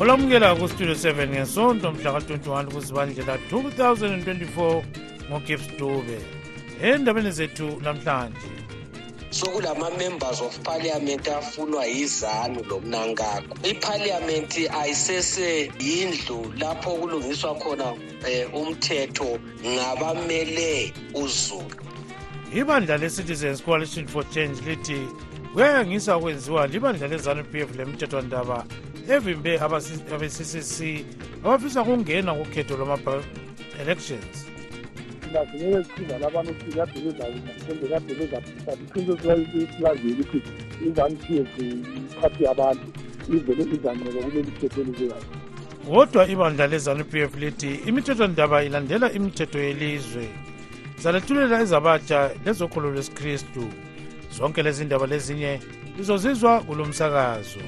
olamukela kustudio 7 ngesonto mhla ka-21 kuzibandlela 2024 ngogibbs dube. Endabeni zethu namhlanje. Sokulama-members of parliament afunwa yizanu lomnankako ipharliament ayisese yindlu lapho kulungiswa khona um umthetho ngabamele uzulu. Ibandla le-citizens coalition for change lithi kuyayangisa okwenziwa libandla lezanu p f lemithethwandaba evimbe abe-ccc abafisa ukungena kukhetho lwama-elections kahle ngeke zicinga labantu ukuthi kade bezakumbe kade bezaphisa iqiniso silazile ukuthi f iphathi yabantu ivele izanqoba kuleli thetho elizekayo kodwa ibandla lezanu p f lithi imithethwandaba ilandela imithetho yelizwe. Zalethulela ezabatsha lezokholo lwesikristu. Zonke lezi ndaba lezinye lizozizwa kulo msakazo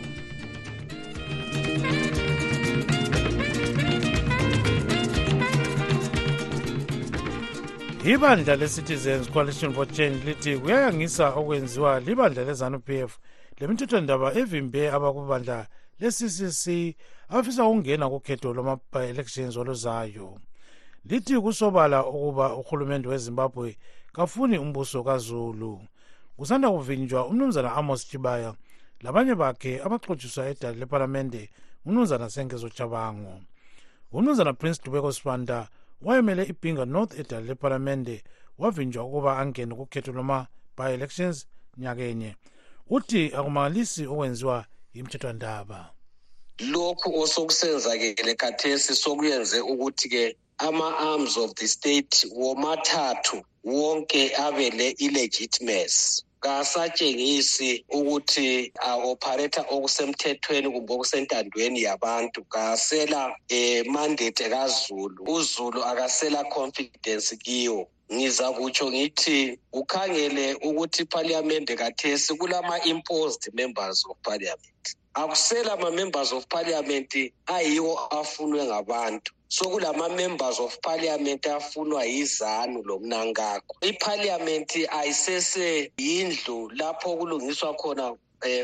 ibandla le-citizens coalition for change lithi kuyayangisa okwenziwa libandla lezanu-p f. Lemithethwandaba evimbe abakubandla le-ccc abafisa ukungena kukhetho lwama-elections oluzayo. Lithi kusobala ukuba urhulumente wezimbabwe kafuni umbuso kazulu. Kusanda kuvinjwa umnumzana amos chibaya labanye bakhe abaxotshiswa edali lepalamente umnumzana sengezo chabango umnumzana prince dubeko sibanda wayemele ibhinga north edali lepalamente wavinjwa ukuba angene kukhetho lwama-by-elections nyakenye. Uthi akumangalisi okwenziwa yimthethwandaba. Lokhu osokusenzakele khathesi sokuyenze ukuthi-ke ama-arms of the state womathathu wonke abe le-illegitimacy kasatshengisi ukuthi a-operator okusemthethweni kumbe okusentandweni yabantu kasela um mandate kazulu. Uzulu akasela confidence kiwo. Ngiza kutsho ngithi ukhangele ukuthi iphalamende kathesi kulama-imposed members of parliament. Akusela ama-members of parliament ayiwo afunwe ngabantu. Sokulama-members of parliament afunwa yizanu lomnankako ipharliament ayisese yindlu lapho kulungiswa khona um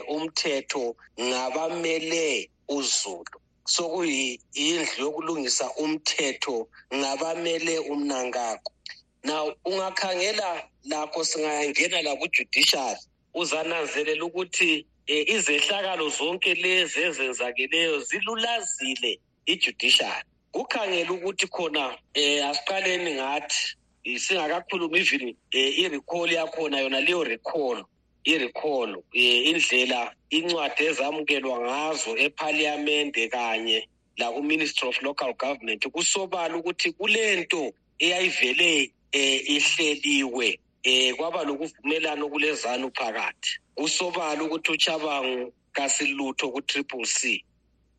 umthetho ngabamele uzulu. Sokuyindlu yokulungisa umthetho ngabamele umnankako now ungakhangela lakho singayangena lakujudiciary uzananzelela ukuthi izehlakalo zonke lezi ezenzakeleyo zilulazile ijudiciary. Kukhangela ukuthi khona eh asiqaleni ngathi singakakhulumi even eh, i-recall yakhona yona leyo recall i-recall eh, indlela incwadi ezamukelwa ngazo ephaliyamente kanye laku-ministry of local government kusobala ukuthi kulento eyayivele eh, ihleliwe. Eh kwaba lokuvumelana kulezanu phakathi. Kusobala ukuthi uchabangu kasilutho ku-triple c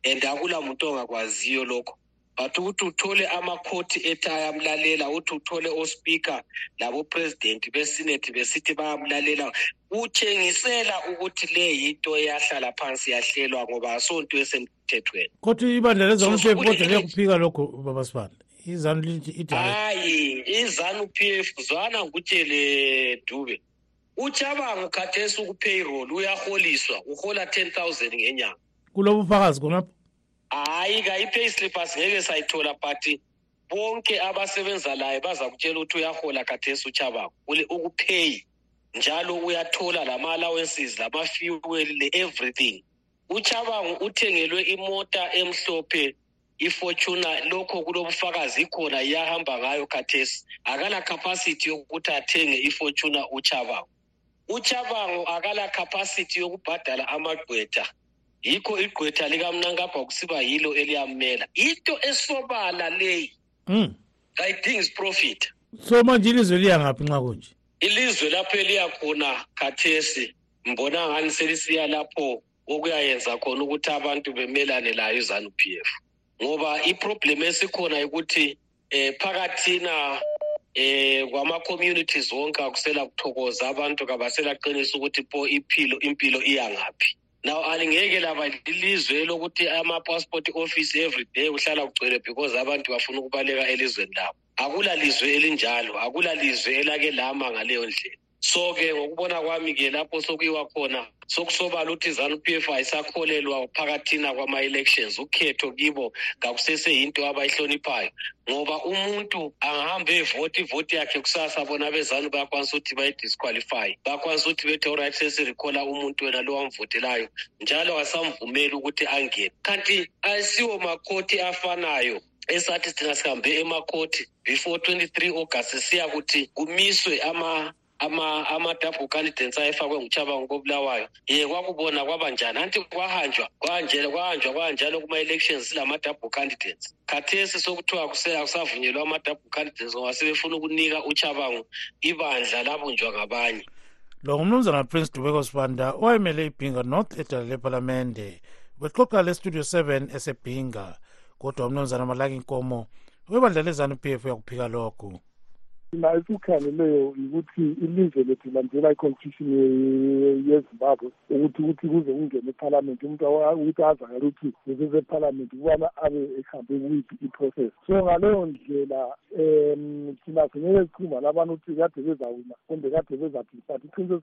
and akula muntu ongakwaziyo lokho. But ukuthi uthole amakhoti ethi ayamlalela uthi uthole ospika labopresidenti besineti besithi bayamlalela. Kutshengisela ukuthi le yinto eyahlala phansi yahlelwa ngoba asonto esemthethweni. Kodwa ibandla f kodwa liyakuphika lokho baba sibanda izanu lithi hayi izanu p f zwana ngutshele dube. Uchabangu khathesi ukupayroll uyaholiswa uhola 10000 ngenyanga. Kulobufakazi khonapho hayi ka i-payslip asingeke sayithola but bonke abasebenza laye baza kutshela ukuthi uyahola khathesi uchabako ule ukupheyi njalo uyathola lama-allowances lama-fuel le-everything. Uchabangu uthengelwe imota emhlophe ifortuna lokho kulobufakazi ikhona iyahamba ngayo khathesi. Akala capacity yokuthi athenge ifortuna uchabangu uchabangu akala capacity yokubhadala amagqwetha. Yikho igqwetha likamnankapha kusiba yilo eliyamela. Into esobala leyi mm. kayidingi profit. So manje ilizwe liya ngaphi nxa kunje? Ilizwe lapho eliyakhona khathesi mbona ngani selisiya lapho okuyayenza khona ukuthi abantu bemelane layo izanu p f ngoba iproblem esikhona ukuthi eh phakathina eh kwama-communities wonke akusela kuthokoza abantu kabaselaqinisa ukuthi po iphilo impilo iyangaphi now alingeke laba lilizwe lokuthi ama-passport office every day kuhlala kugcwele because abantu bafuna ukubaleka elizweni labo. Akula lizwe elinjalo akula lizwe elake lama ngaleyo ndlela so-ke ngokubona kwami-ke lapho sokuyiwa khona sokusobala ukuthi izanu-p f ayisakholelwa phakathina kwama-elections ukhetho kibo ngakuseseyinto abayihloniphayo ngoba umuntu angahamba evoti ivoti yakhe kusasa bona bezanu bayakwanisa ukuthi bayidisqualify bayakwanisa ukuthi bethi oright sesirikhola umuntu wena lo wamvotelayo njalo asamvumeli ukuthi angene. Kanti ayisiwo makhoti afanayo esathi thina sihambe emakhoti before 23 august siya ukuthi kumiswe ama ama ama-double candidates ayefakwe nguchabango kobulawayo ye kwakubona kwaba njani? Anti kwahanjwa kwanjela kwahanjwa kwanjalo kuma-elections silama-double candidates khathesi sokuthiwa akusavunyelwa ama-double candidates ngoba sebefuna ukunika uchabango ibandla labunjwa ngabanye. Lo ngumnumzana prince dubeko sibanda owayemele ibhinga north edala lepalamende. Bexoxa lestudio 7 esebhinga kodwa umnumzana malaki inkomo webandla lezanu p f uyakuphika lokhu thina esikukhangeleleyo ukuthi ilizwe lethu landela i-constitution yezimbabwe ukuthi ukuthi kuze kungene ephalamenti umuntu ukuthi azakele ukuthi usesephalamenti ukubana abe ehambe kuyiphi i-process. So ngaleyo ndlela um thina singeke sichuma labana ukuthi kade bezawina kumbe kade bezaphi but iqiniseko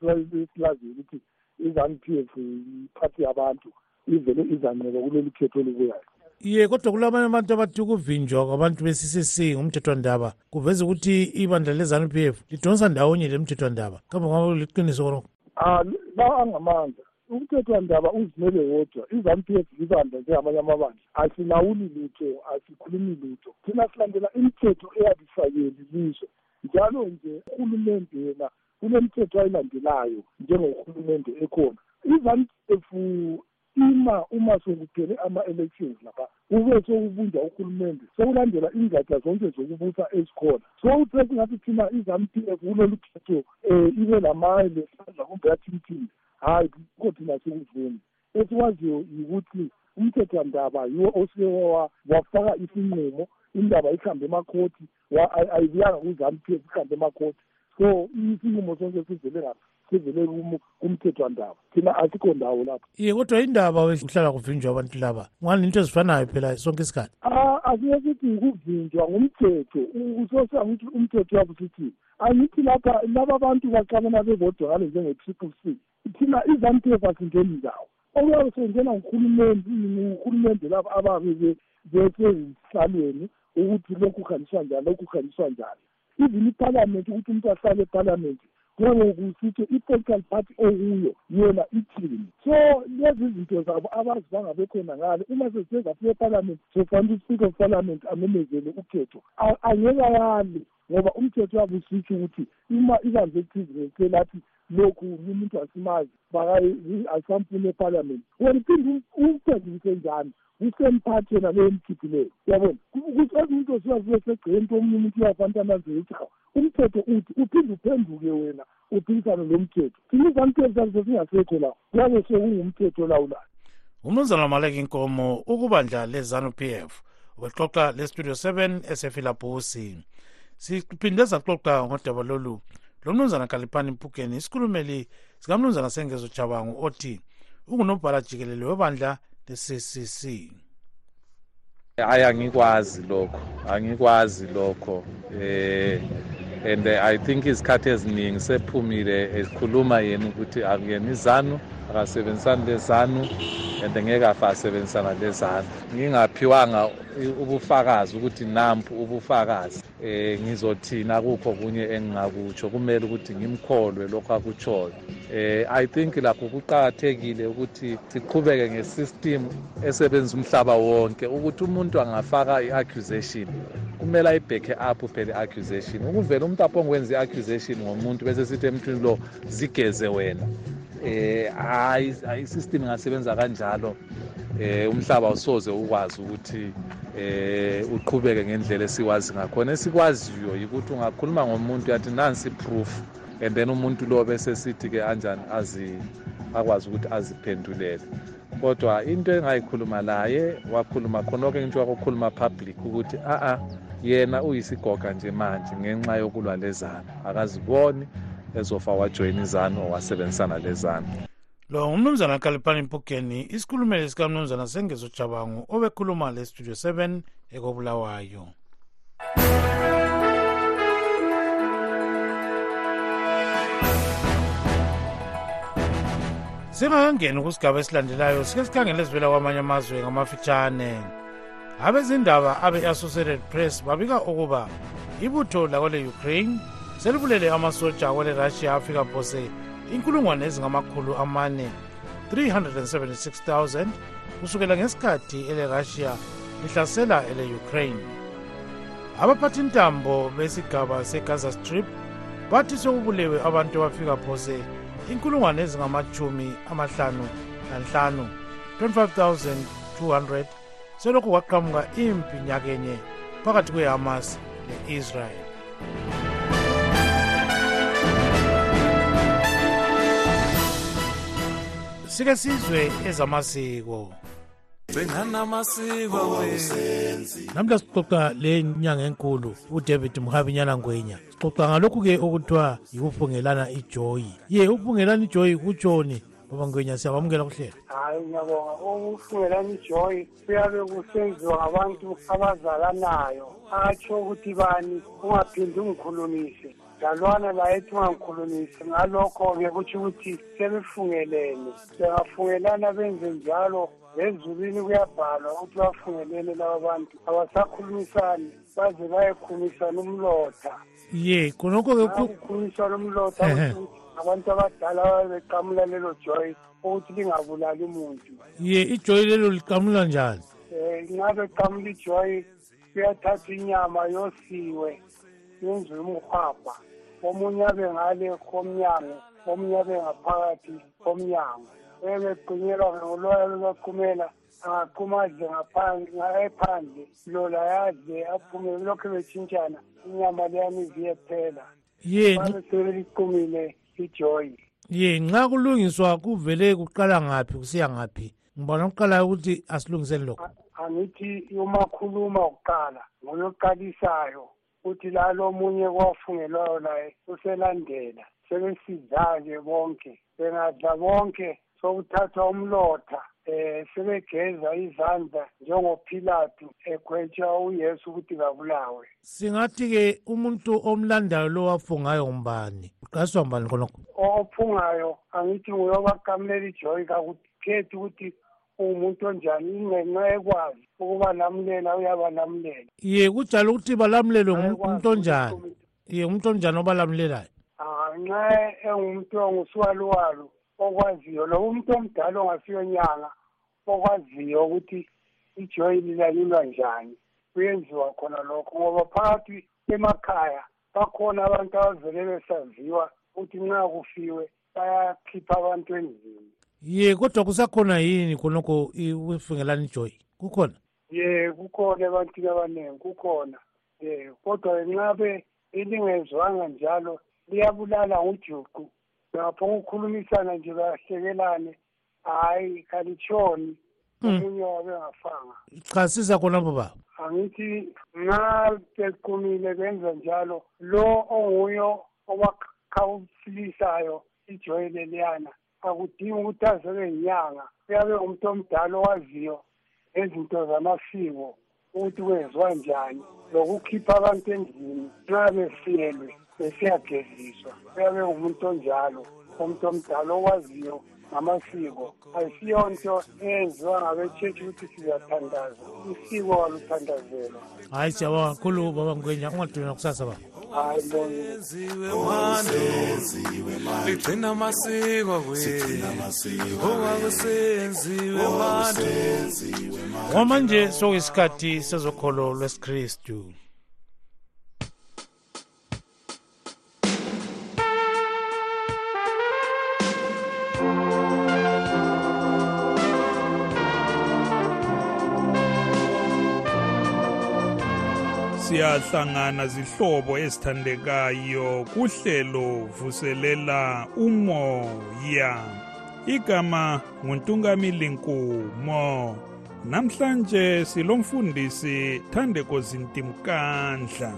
silaziyo ukuthi i-zanu p f iphathi yabantu ivele izanceba kuleli khetho olubuyayo ye kodwa kulabanye abantu abathi ukuvinjwa kwabantu be-ccc ngumthethwandaba kuveza ukuthi ibandla lezanu-p f lidonsa ndawonye le mthethwandaba. Kambe ngaba liqiniso konoko um lawa angamandla. Umthethwandaba uzimele wodwa. Izanu-p f libandla njengamanye amabandla. Asilawuli lutho asikhulumi lutho. Thina silandela imithetho eyabifakeli lizwe. Njalo nje urhulumente yena kunemithetho ayilandelayo njengorhulumente ekhona. Izanu-p f ima uma sokuphele ama-elections lapha kube sokubunjwa uhulumende sokulandela ingatsha zonke zokubusa ezikhona. So uthe singathi thina izanu p f kulolu khetho um ibe lamaye lesandla kumbe yathimthini hhayi kukho thina sikuvuni esikwaziyo yikuthi umthethwandaba yiwo osike wafaka isinqumo indaba ihambe emakhoti ayibuyanga kuzanu p f ihambe emakhoti so isinqumo sonke sivele ngaphi sivele kumthethwandaba. Thina asikho ndawo lapho. Iye kodwa indaba uhlala kuvinjwa abantu laba ngani into ezifanayo phela sonke isikhathi? Asike sithi ukuvinjwa ngumthetho. Usosangithi umthetho wabo sithi angithi lapha laba bantu baqabana bevodakale njenge-triple c. Thina f asingeni ndawo. Okuyabe sengena nguhulumende nguhulumende labo ababe besezihlalweni ukuthi lokhu kuhanjiswa njani lokhu kuhanjiswa njani. Even iphalamenti ukuthi umuntu ahlale ephalamenti kuyabe kusitsho i-political party okuyo yona ithini so lezi zinto zabo abazibanga bekhona ngale uma sesithe zafika ephalamenti sofanele uspeaker of parliament amemezele ukhetho. Angeke ayali ngoba umthetho wabo usitsho ukuthi uma ibandla eliphizile lathi lokhu umuntu asimazi asamfuni ephalamenti wena uphinde umphendulise njani? Usemphathi yena leyo mkhiphileyo uyabona? Umuntu osiyafike segceni nto omunye umuntu uyafanele ananzele ukuthi hawu umthetho uthi uphinde uphenduke wena uphikisane lo mthetho thina izamthetho sazo singasekho la kuyabe sekungumthetho lawulayo umnumzana maleka inkomo ukubandla lezanu p f ubexoxa lestudio 7 esefilabusi siphinde saxoxa ngodaba lolu lo mnumzana kaliphani mpukeni isikhulumeli sikamnumzana sengezo jabangu othi ungunobhala jikelele webandla le-ccc hayi angikwazi lokho angikwazi lokho eh and i think isikhathi eziningi sephumile ekhuluma yena ukuthi akuyena izanu akasebenzisani lezanu and ngeke afa asebenzisana lezanu. Ngingaphiwanga ubufakazi ukuthi nampu ubufakazi. Eh ngizothina kukho kunye engingakutsho. Kumele ukuthi ngimkholwe lokho akutshoyo. Eh i think lakho kuqhakathekile ukuthi siqhubeke ngesystem esebenza umhlaba wonke ukuthi umuntu angafaka i-accusation. Kumele ayibhekhe up phela i-accusation. Ukuvela umuntu aphongwenza i-accusation ngomuntu bese sithi emntwini lo zigeze wena. Eh hayi isystem ingasebenza kanjalo. Eh umhlaba usoze ukwazi ukuthi eh uqhubeke ngendlela esiwazi ngakhona. Esikwaziyo ukuthi ungakhuluma ngomuntu yathi nansi proof. And then umuntu lo bese sithi ke anjani? Azi akwazi ukuthi aziphendulele. Kodwa into engayikhuluma laye wakhuluma khonoko ngitsho wakukhuluma public ukuthi a-a yena uyisigoga nje manje ngenxa yokulwa lezanu akaziboni ezofa wajoyina izanu wasebenzisana lezanu lo ngumnumzana kalipani mpukeni isikhulumeli sikamnumzana sengezo jabangu obekhuluma le-studio 7 ekobulawayo. Singakangeni kusigaba esilandelayo sike sikhangele ezivela kwamanye amazwe ngamafitshane. Abezindaba abe-associated press babika ukuba ibutho lakwele-ukraine selibulele amasoja akwele-russia afika phose inkulungwane ezingamakhulu amane 376,000 kusukela ngesikhathi ele-russia lihlasela ele-ukraine. Abaphathintambo besigaba segaza strip bathi sekubulewe abantu abafika phose inkulungwane ezingamachumi amahlanu lanhlanu 25200 selokhu kwaqhamuka impi nyakenye phakathi kwe-hamas le-israel sike sizwe ezamasiko namhla sixoxa le nyanga enkulu udavid mhabinyana ngwenya. Sixoxa ngalokhu-ke okuthiwa yikufungelana ijoyi. Ye ukufungelana ijoyi kutshoni baba ngwenya siyabamukela kuhlela. Hayi ngiyabonga. Ukufungelana ijoyi kuyabe kusenziwa ngabantu abazalanayo. Atsho ukuthi bani? Ungaphindi ungikhulumise. Dalwana la ethi ungangikhulumisi ngalokho-ke kutsho ukuthi sebefungelene. Bengafungelana benze njalo. Lezulwini kuyabhalwa ukuthi bafungelene laba bantu. Abasakhulumisani baze bayekhulumisana umlotha. Ye khonokho-ke kukhulumisana umlotha ukuthi abantu abadala babeqamula lelo joyi ukuthi lingabulali umuntu. Ye ijoyi lelo liqamula njani? Um ngabe qamula ijoyi kuyathatha inyama yosiwe yenziwe umhwabha omunye abe ngale komnyango omunye abe ngaphakathi komnyango. Ebegqinyelwa ngoloya lobaqumela angaquma adle ephandle lola yadle aphume lokhu betshintshana inyama leyami iziye phela ye sebeliqumile ijoyi ye nxa kulungiswa kuvele kuqala ngaphi kusiya ngaphi? Ngibona kuqalayo ukuthi asilungiseni lokho. Angithi uma khuluma kuqala ngoyoqalisayo uthi lalo omunye kwafungelwayo laye uselandela. Sebesiza-ke bonke bengadla bonke sokuthathwa umlotha eh sebegeza izandla njengoPilato egwetsha uYesu ukuthi kabulawe singathi-ke umuntu omlandayo lo wafungayo ngumbani uqaliswa mbani khonokho? Ophungayo angithi nguyobakamulela ijoyi kakukhethi ukuthi uwumuntu onjani ingenxa ekwazi ukuba lamulela uyabalamulela ye kunjalo ukuthi balamulelwe Ayekwazi ngumuntu onjani? ukuthi- ye umuntu onjani obalamulelayo? Ah, nxa engumuntu ongusiwaluwalu okwaziyo lo umuntu omdala ongasiyo nyanga okwaziyo ukuthi ijoyi lilalulwa njani kuyenziwa khona lokho ngoba phakathi emakhaya bakhona abantu abavele besaziwa ukuthi nxa kufiwe bayakhipha abantu endlini. Ye kodwa kusakhona yini khonokho i- ukufungelana ijoyi kukhona? Ye kukhona ebantwini abaningi kukhona. Ye kodwa nxa be ilingezwanga njalo liyabulala ngojuqu. Bengaphonga ukukhulumisana nje bahlekelane hhayi kalitshoni. Mm. omunye wabe ngafanga chasisa khonapho baba. Angithi nxa bequmile benza njalo. Lo onguyo obakhawuphilisayo ijoyi leliyana akudingi ukuthi azebe yinyanga. Uyabe umuntu omdala owaziyo ngezinto zamasiko ukuthi kwenziwa njani lokukhipha abantu endlini nxa befielwe besiyageziswa uyabe ngumuntu onjalo umuntu omdala owaziyo ngamasiko. Ayisiyonto eyenziwa ngabetshetshi ukuthi siyathandaza isiko waluthandazelwa hayi siyabonga kakhulu baba ngwenya. Ungadinwa kusasa baba. Ligcina amasiko okwakusenziwe sokuyisikhathi sezokholo lwesikristu siyahlangana zihlobo ezithandekayo kuhlelo vuselela umoya. Igama nguntungamili nkumo namhlanje silomfundisi thandeko zintimkandla.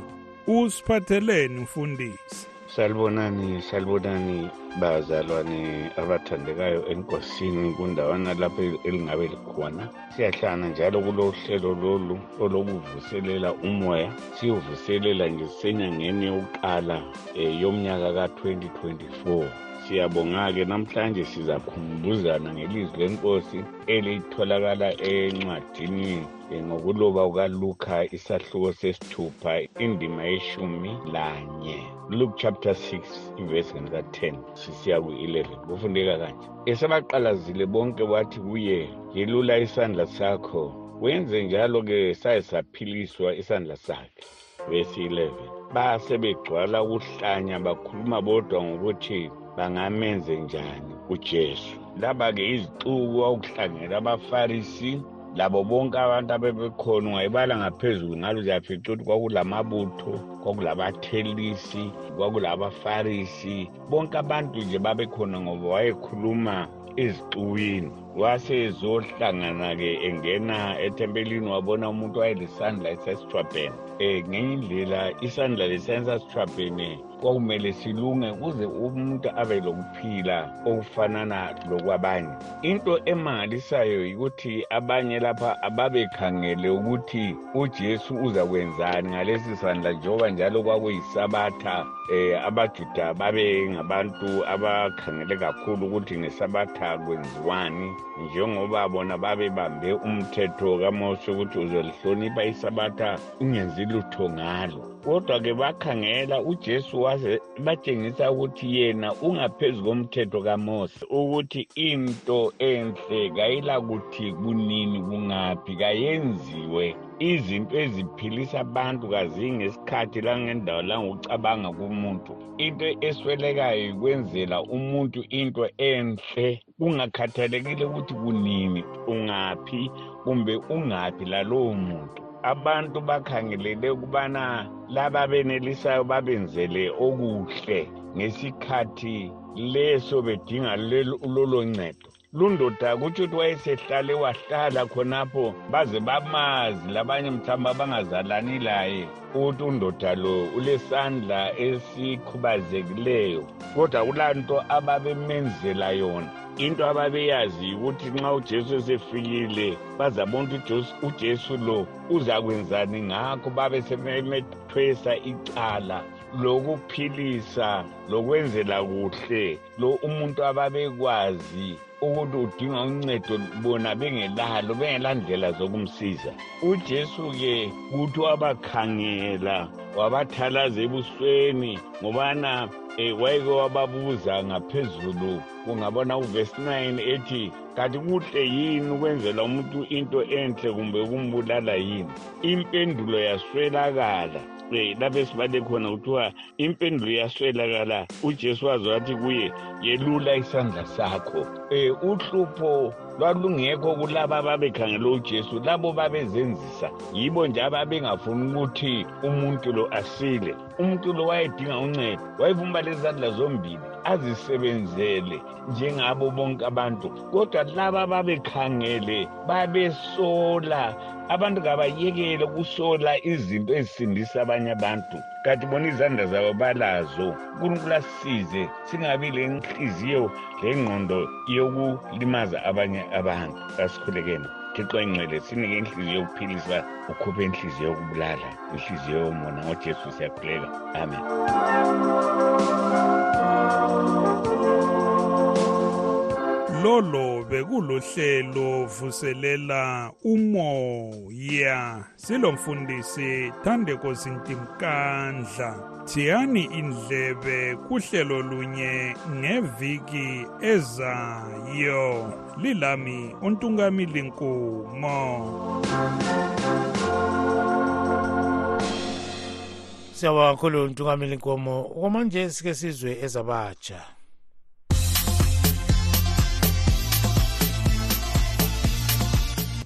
Usiphatheleni mfundisi. Salibonani salibonani bazalwane abathandekayo enkosini kundawana lapho elingabe likhona. Siyahlangana njalo kulo hlelo lolu olokuvuselela umoya. Siyovuselela nje sisenyangeni yokuqala um yomnyaka ka-2024 siyabonga-ke namhlanje sizakhumbuzana ngelizwi lenkosi elitholakala encwadini ngokuloba kukaluka isahluko sesithupha indima yeshumi lanye. Luke chapter 6 ivesini ka-10 sisiya ku-11 kufundeka kanje. Esebaqalazile bonke wathi kuye yelula isandla sakho wenze njalo-ke saye saphiliswa isandla sakhe. Vesi 11 basebegcwala ukuhlanya bakhuluma bodwa ngokuthi bangamenze njani ujesu? Laba-ke izixuku okuhlangela abafarisi labo bonke abantu abebekhona ungayibala ngaphezulu ngalo uzafica ukuthi kwakulamabutho kwakulabathelisi kwakulabafarisi. Bonke abantu nje babekhona ngoba wayekhuluma ezixukwini wasezohlangana-ke engena ethempelini wabona umuntu wayelesandla esesithwabhene um ngenye indlela isandla lesensasithwabhene kwakumele silunge kuze umuntu abe lokuphila okufanana lokwabanye. Into emangalisayo yikuthi abanye lapha ababekhangele ukuthi ujesu uzakwenzani ngalesi sandla njengoba njalo kwakuyisabatha eh abajuda babe ngabantu abakhangele kakhulu ukuthi ngesabatha kwenziwani njengoba bona babebambe umthetho kamose ukuthi uzolihlonipha isabatha ungenzi lutho ngalo kodwa-ke bakhangela ujesu waze batshengisa ukuthi yena ungaphezu komthetho kamose ukuthi into enhle kayilakuthi kunini kungaphi kayenziwe. Izinto eziphilisa abantu kazingesikhathi langendawo langokucabanga kumuntu. Into eswelekayo yikwenzela umuntu into enhle. Kungakhathalekile ukuthi kunini ungaphi kumbe ungaphi lalowo muntu abantu bakhangelele ukubana laba benelisayo babenzele okuhle ngesikhathi leso bedinga lolo ncedo. Lundoda kutsho ukuthi wayesehlale wahlala khonapho baze bamazi labanye mhlawumbe abangazalani laye. Ukuthi undoda lo ulesandla esikhubazekileyo kodwa kulanto ababemenzela yona. Into ababeyazi ukuthi nxa ujesu esefikile bazabona ukuthi ujesu lo uzakwenzani ngakho babe sebemethwesa icala lokuphilisa lokwenzela kuhle lo umuntu ababekwazi ukuthi udinga uncedo bona bengelalo bengelandlela zokumsiza. Ujesu-ke kuthi wabakhangela wabathalaza ebusweni ngobana um wayeke wababuza ngaphezulu kungabona uvesi 9 ethi kanti kuhle yini ukwenzela umuntu into enhle kumbe ukumbulala yini? Impendulo yaswelakala. Um lapho esibale khona kuthiwa impendulo yaswelakala ujesu wazi wathi kuye yelula isandla sakho. Um uhlupho lwalungekho kulabo ababekhangele ujesu labo babezenzisa. Yibo nje ababengafuni ukuthi umuntu lo asile. Umuntu lo wayedinga uncedo wayevuma lezandla zombili azisebenzele njengabo bonke abantu. Kodwa laba ababekhangele babesola. Abantu kabayekele ukusola izinto ezisindisa abanye abantu. Kanti bona izandla zabo balazo. Unkulunkulu asisize singabi le nhliziyo le ngqondo yokulimaza abanye abantu. Kasikhulekeni thixo engcwele sinike inhliziyo yokuphilisa ukhuphe inhliziyo yokubulala inhliziyo yomona ngojesu siyakhuleka amen. Lolo bekulohlelo vuselela umoya. Silomfundisi Thandeko Zintimkandla thiyani indlebe kuhlelo lunye ngeviki ezayo. Lilami untungamili nkumo siyabonga kakhulu untungamili nkomo okwamanje sike sizwe ezabatsha.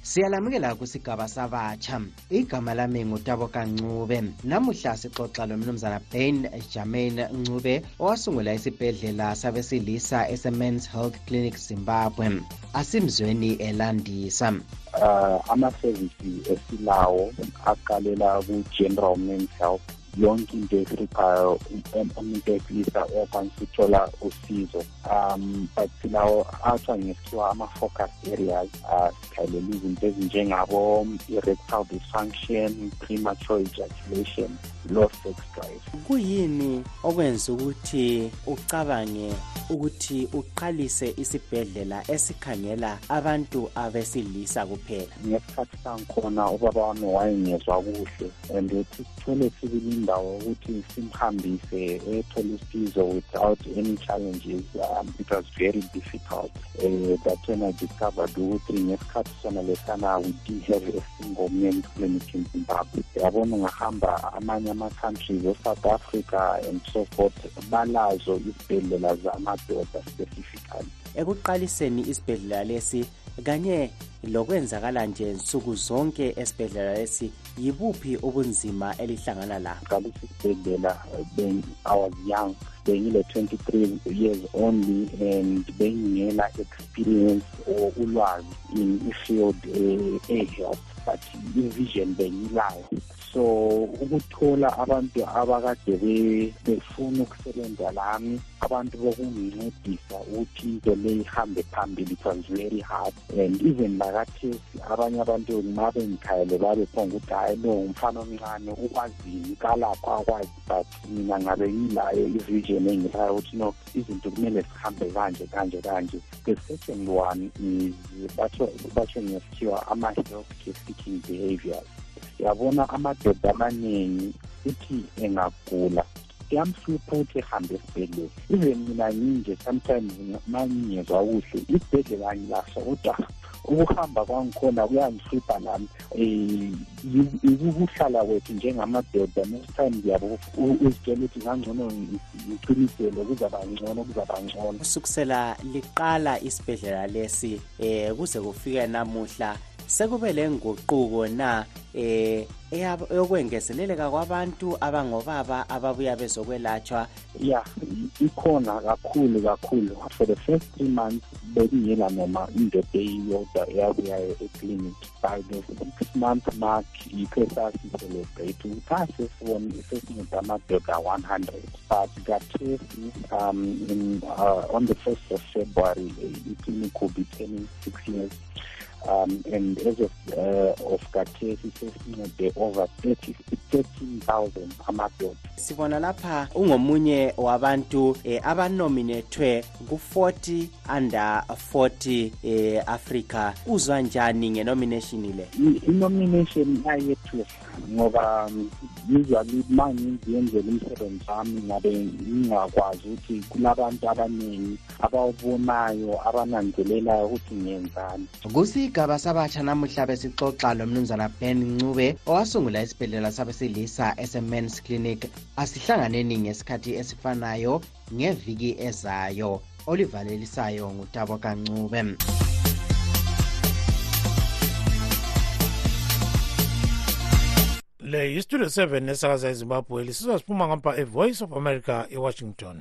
Siyalamukela kusigaba sabatsha. Igama lami ngutabo kancube namuhla sixoxa lomnumzana ben germain ncube owasungula isibhedlela sabesilisa ese-mans health clinic zimbabwe. Asimzweni elandisa. Uh, ama-service esilawo aqalela ku-general men's health yonke into ehluphayo umuntu wesilisa okwanisa uthola usizo. Um but silawo athiwa ngesikhiwa ama-focus areas uh, sikhalela izinto ezinjengabo i-rectal dysfunction premature ejaculation low sex drive. Kuyini okwenza ukuthi ucabange ukuthi uqalise isibhedlela esikhangela abantu abesilisa kuphela? Ngesikhathi sangikhona ubaba wami wayengezwa kuhle and uthi sithole sibili indawo ukuthi simhambise ethole usizo without any challenges um, it was very difficult. Uh, that when i discovered ukuthi ngesikhathi sona lesana we did have a single men's clinic in zimbabwe. Yabona ungahamba amanye ama-countries e-south africa and so forth balazo izibhedlela zamadoda specifically. Ekuqaliseni isibhedlela lesi kanye lokwenzakala nje nsuku zonke esibhedlela lesi yibuphi ubunzima elihlangana la qalisa isibhedlela i was young bengile-23 years only and bengingela experience or ulwazi in i-field e-health but i-vision bengilayo so ukuthola abantu abakade befuna ukusebenza lami abantu bokungincedisa ukuthi into le ihambe phambili it was very hard. And even lakathesi abanye abantu ma bengikhayele babekhona ukuthi hhayi no umfana omncane ukwazini? Kalapho akwazi but mina ngabe ngilayo i-vision engilayo ukuthi no izinto kumele zihambe kanje kanje kanje. The second one is batsho ngesikhiwa ama-health care seeking behaviors yabona amadoda amaningi uthi engagula kuyamhlupha ukuthi ehambe esibhedlela. Even mina nginje sometimes ma ngingezwa kuhle isibhedlela angilahla kodwa ukuhamba kwangikhona kuyangihlupha nami. Um ukuhlala kwethu njengamadoda next time ngiyabo uzitshela ukuthi ngangcono ngiqinisele kuzaba ngcono kuzaba ngcono. Kusukisela liqala isibhedlela lesi um kuze kufike namuhla sekube le nguquko na? Eh eyokwengezeleleka kwabantu abangobaba ababuya bezokwelatshwa. Ya ikhona kakhulu kakhulu. For the first three months bekungela noma indoda eyodwa eyabuyayo eclinic. By the six month mark yikho sasicelebrate ukuthi asesibona sesinceda amadoda one hundred but kathesi um in, uh, on the first of february iclinic will be turning six years. Um, and as of uh, of kathesi sesincede over 13000 amadoda. Sibona lapha ungomunye wabantu eh, abanominethwe ku-40 under 40 eh, africa uzwa njani ngenomination le? I-nomination ayethu ngoba usually ma ngiyenzela umsebenzi wami ngabe ngingakwazi ukuthi kulabantu abaningi abawubonayo abananzelelayo ukuthi ngiyenzani kusigaba sabatsha namuhla besixoxa lomnumzana ben ncube owasungula isibhedlela sabesilisa ese-mans clinic. Asihlanganeni ngesikhathi esifanayo ngeviki ezayo olivalelisayo ngutabo kancube. Le yistudio 7 esakaza ezimbabwe lisizwa siphuma ngapha evoice of america ewashington.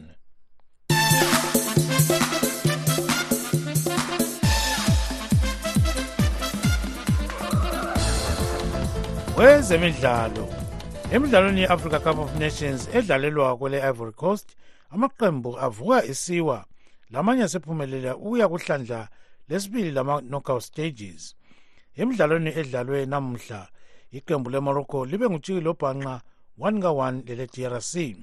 Wezemidlalo emidlalweni ye-africa cup of nations edlalelwa kwele ivory coast amaqembu avuka isiwa. Lamanye asephumelela ukuya kuhlandla lesibili lama-knockout stages. Emidlalweni edlalwe namuhla iqembu lemorocco libe ngutshikile obhanqa 1 ka-1 lele-drc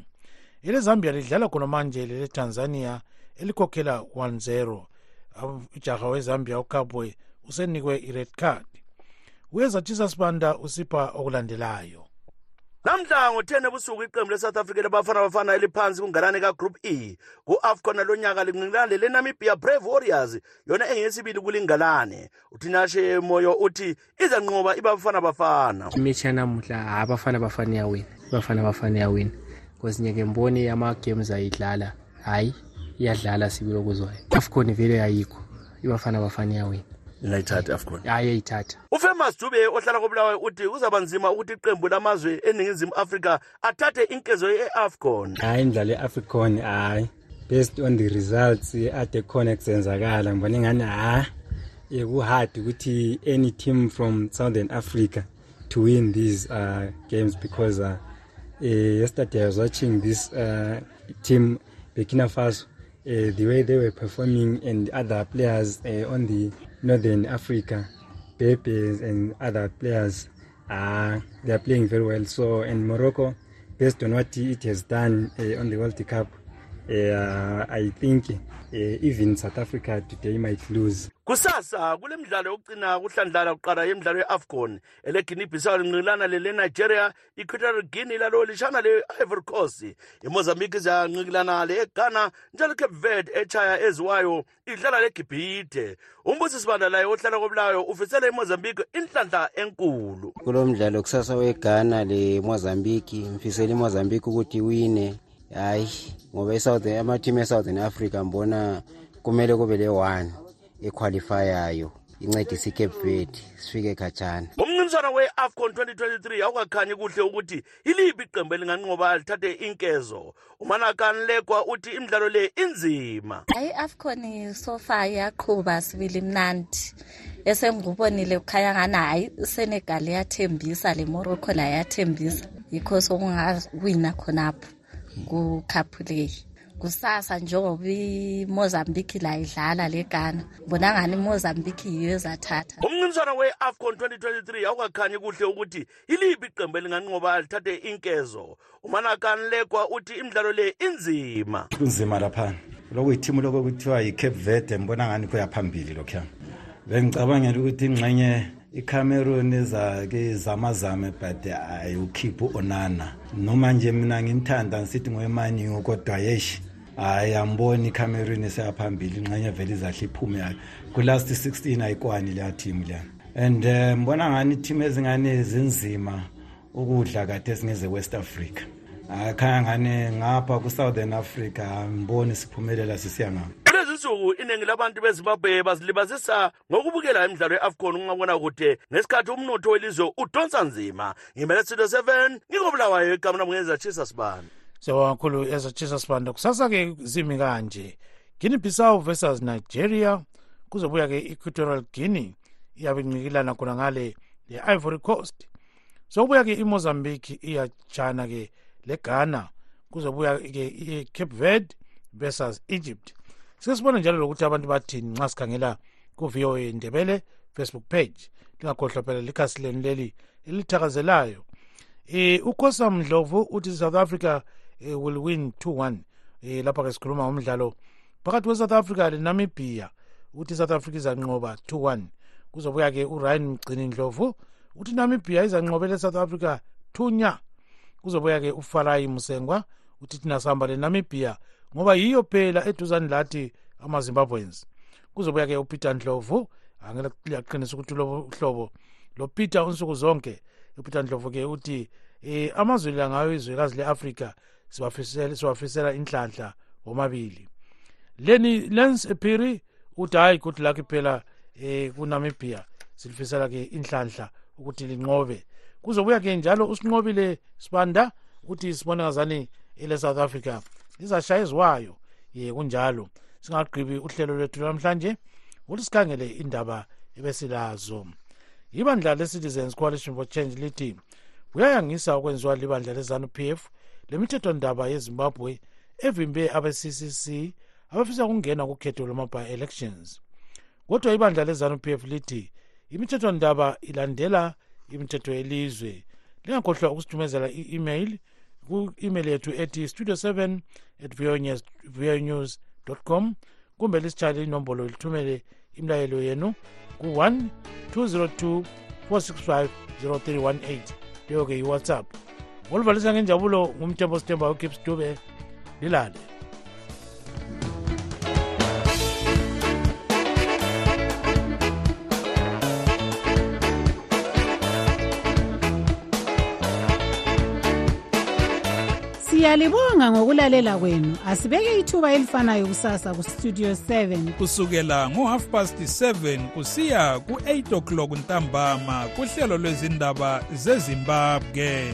elezambia lidlala khona manje lele-tanzania elikhokhela 1-0 ijaha wezambia ukabwe usenikwe i-red card uyezatshisa sibanda usipha okulandelayo. Namhla ngo-10 ebusuku iqembu le-south africa labafana bafana eliphansi kunganane kagroup e ku-afcon lonyaka linqinqane lelenamibia brave warriors yona engeyesibili kulingalane. Uthinashe moyo uthi izanqoba ibafana bafana imechi yanamuhla abafana bafana iyawina ibafana bafana iyawina kwezinye ke mboni ama-games ayidlala hhayi iyadlala sibilokuzwayo afcon vele ayikho ibafana bafana iyawina ingayithatha i-afcon hayi eyithatha ufamous dube ohlala kobulawayo uthi kuzaba nzima ukuthi iqembu lamazwe eningizimu afrika athathe inkezo ye-afcon hayi imidlalo ye-africon hayi. Based on the results ade khona kusenzakala ngibona ingani ha ku-hard ukuthi any team from southern africa to win these uh, games because uh, uh, yesterday i was watching this uh, team burkina faso uh, the way they were performing and other players uh, on the northern africa bebes and other players uh, they are playing very well. So and morocco based on what it has done uh, on the world cup uh, i think uh, even south africa today might lose kusasa kule midlalo yokugcina kuhlandlala kuqala yemidlalo ye-afcon eleguinea bissau linqikilana lele-nigeria equatorial guinea lalo lishana le-ivory coast imozambique izancikilana le-ghana njalo cape verde echaya eziwayo idlala legibhide umbusi sibanda ohlala kobulayo ufisele imozambique inhlanhla enkulu. Kulo mdlalo kusasa weghana le-mozambique mfisele imozambique ukuthi wine hayi ngoba ama-team e-southern africa mbona kumele kube le-one equalifayayo incedisa icape verde. Sifike khatshana. Umncintiswana we-afcon 2023 awukakhanyi kuhle ukuthi yiliphi iqembu elinganqoba lithathe inkezo? Umanakani lekwa uthi imidlalo le inzima. Hayi i-afcon sofa iyaqhuba sibili mnandi. Esengikubonile kukhanya ngani hhayi isenegal iyathembisa le morocco la iyathembisa yikho sokungawina khonapho kukhaphu leyi kusasa njengoba imozambique la idlala le ghana. Bona ngani imozambique yiyo ezathatha? Umncintiswana we-afcon 2023 awukakhanyi kuhle ukuthi yiliphi iqembu elinganqoba lithathe inkezo? Umanakani lekwa uthi imidlalo le inzima? Kunzima laphana lokuyithimu lokho kuthiwa yi-cape verde mbona ngani kuya phambili lokhuya. Bengicabangela ukuthi ingxenye icameroon ezake zamazame but ayiwukhiphi u-onana. Noma nje mina ngimthanda ngisithi ngoyemaniyo kodwa yeshi hayi amboni icameroon eseyaphambili ingxenye vele izahle iphume kulast 16 ayikwani leya team leya. And um mbona ngani itheam ezingane zinzima ukudla kade esingeze west africa? Akhanya ngani ngapha ku-southern africa mboni siphumelela sisiya ngapha. Kulezi nsuku iningi labantu bezimbabwe bazilibazisa ngokubukela imidlalo ye-afcon ungabona kude ngesikhathi umnotho welizwe udonsa nzima. Ngimele studio 7 ngikobulawayo igama namungeza chisa sibani siyabonga kakhulu ezatshisa sibanda kusasa-ke zimi kanje. Guinea bissau versus nigeria. Kuzobuya-ke equatorial guinea iyabe incikilana khona ngale le-ivory coast. Sokubuya-ke imozambique iyatshana-ke leghana. Kuzobuya-ke i-cape verde versus egypt. Sike sibone njalo lokuthi abantu bathini nxa sikhangela ku-voa ndebele facebook page lingakhohlwa phela likhasi lenu leli elithakazelayo. Um ukhosa mdlovu uthi south africa will win 2-1 um lapha ke sikhuluma ngomdlalo phakathi kwe-south africa lenamibia. Uthi south africa izanqoba 2-1 kuzobuya-ke uryan mgcini ndlovu uthi namibia izanqobele south africa 2 nya. Kuzobuya-ke ufarayi musengwa uthi thina sihamba lenamibia ngoba yiyo phela eduzane lathi ama-zimbabweans. Kuzobuya-ke upeter ndlovu angiliyaqinisa ukuthi ulobo hlobo lo peter unsuku zonke. Upeter ndlovu-ke uthi um amazwe la ngayo izwekazi le-afrika siwafisela inhlanhla womabili. Leni lens ephiri uthi hhayi good luck phela um kunamibia silifisela-ke inhlanhla ukuthi linqobe. Kuzobuya-ke njalo usinqobile sibanda uthi sibone ngazani ele-south africa. Lizashaya eziwayo ye kunjalo. Singagqibi uhlelo lwethu lwamhlanje ukuthi sikhangele indaba ebesilazo. Ibandla le-citizens coalition for change lithi kuyayangisa okwenziwa libandla lezanu p f lemithethondaba yezimbabwe evimbe abe-ccc abafisa ukungena kukhetho lwama-by-elections kodwa ibandla lezanu p f lithi imithethondaba ilandela imithetho yelizwe. Lingakhohlwa ukusithumezela i-email ku-email yethu ethi studio 7 at vonews com kumbe lisitshale inombolo lithumele imlayelo yenu ku-1 202 465 0318 leyo-ke yiwhatsapp ngoluvalisa ngenjabulo ngumthembo sithemba ugibbs dube lilale siyalibonga ngokulalela kwenu. Asibeke ithuba elifanayo kusasa kustudio 7 kusukela ngo-half past 7 kusiya ku-8 o'clock ntambama kuhlelo lwezindaba zezimbabwe.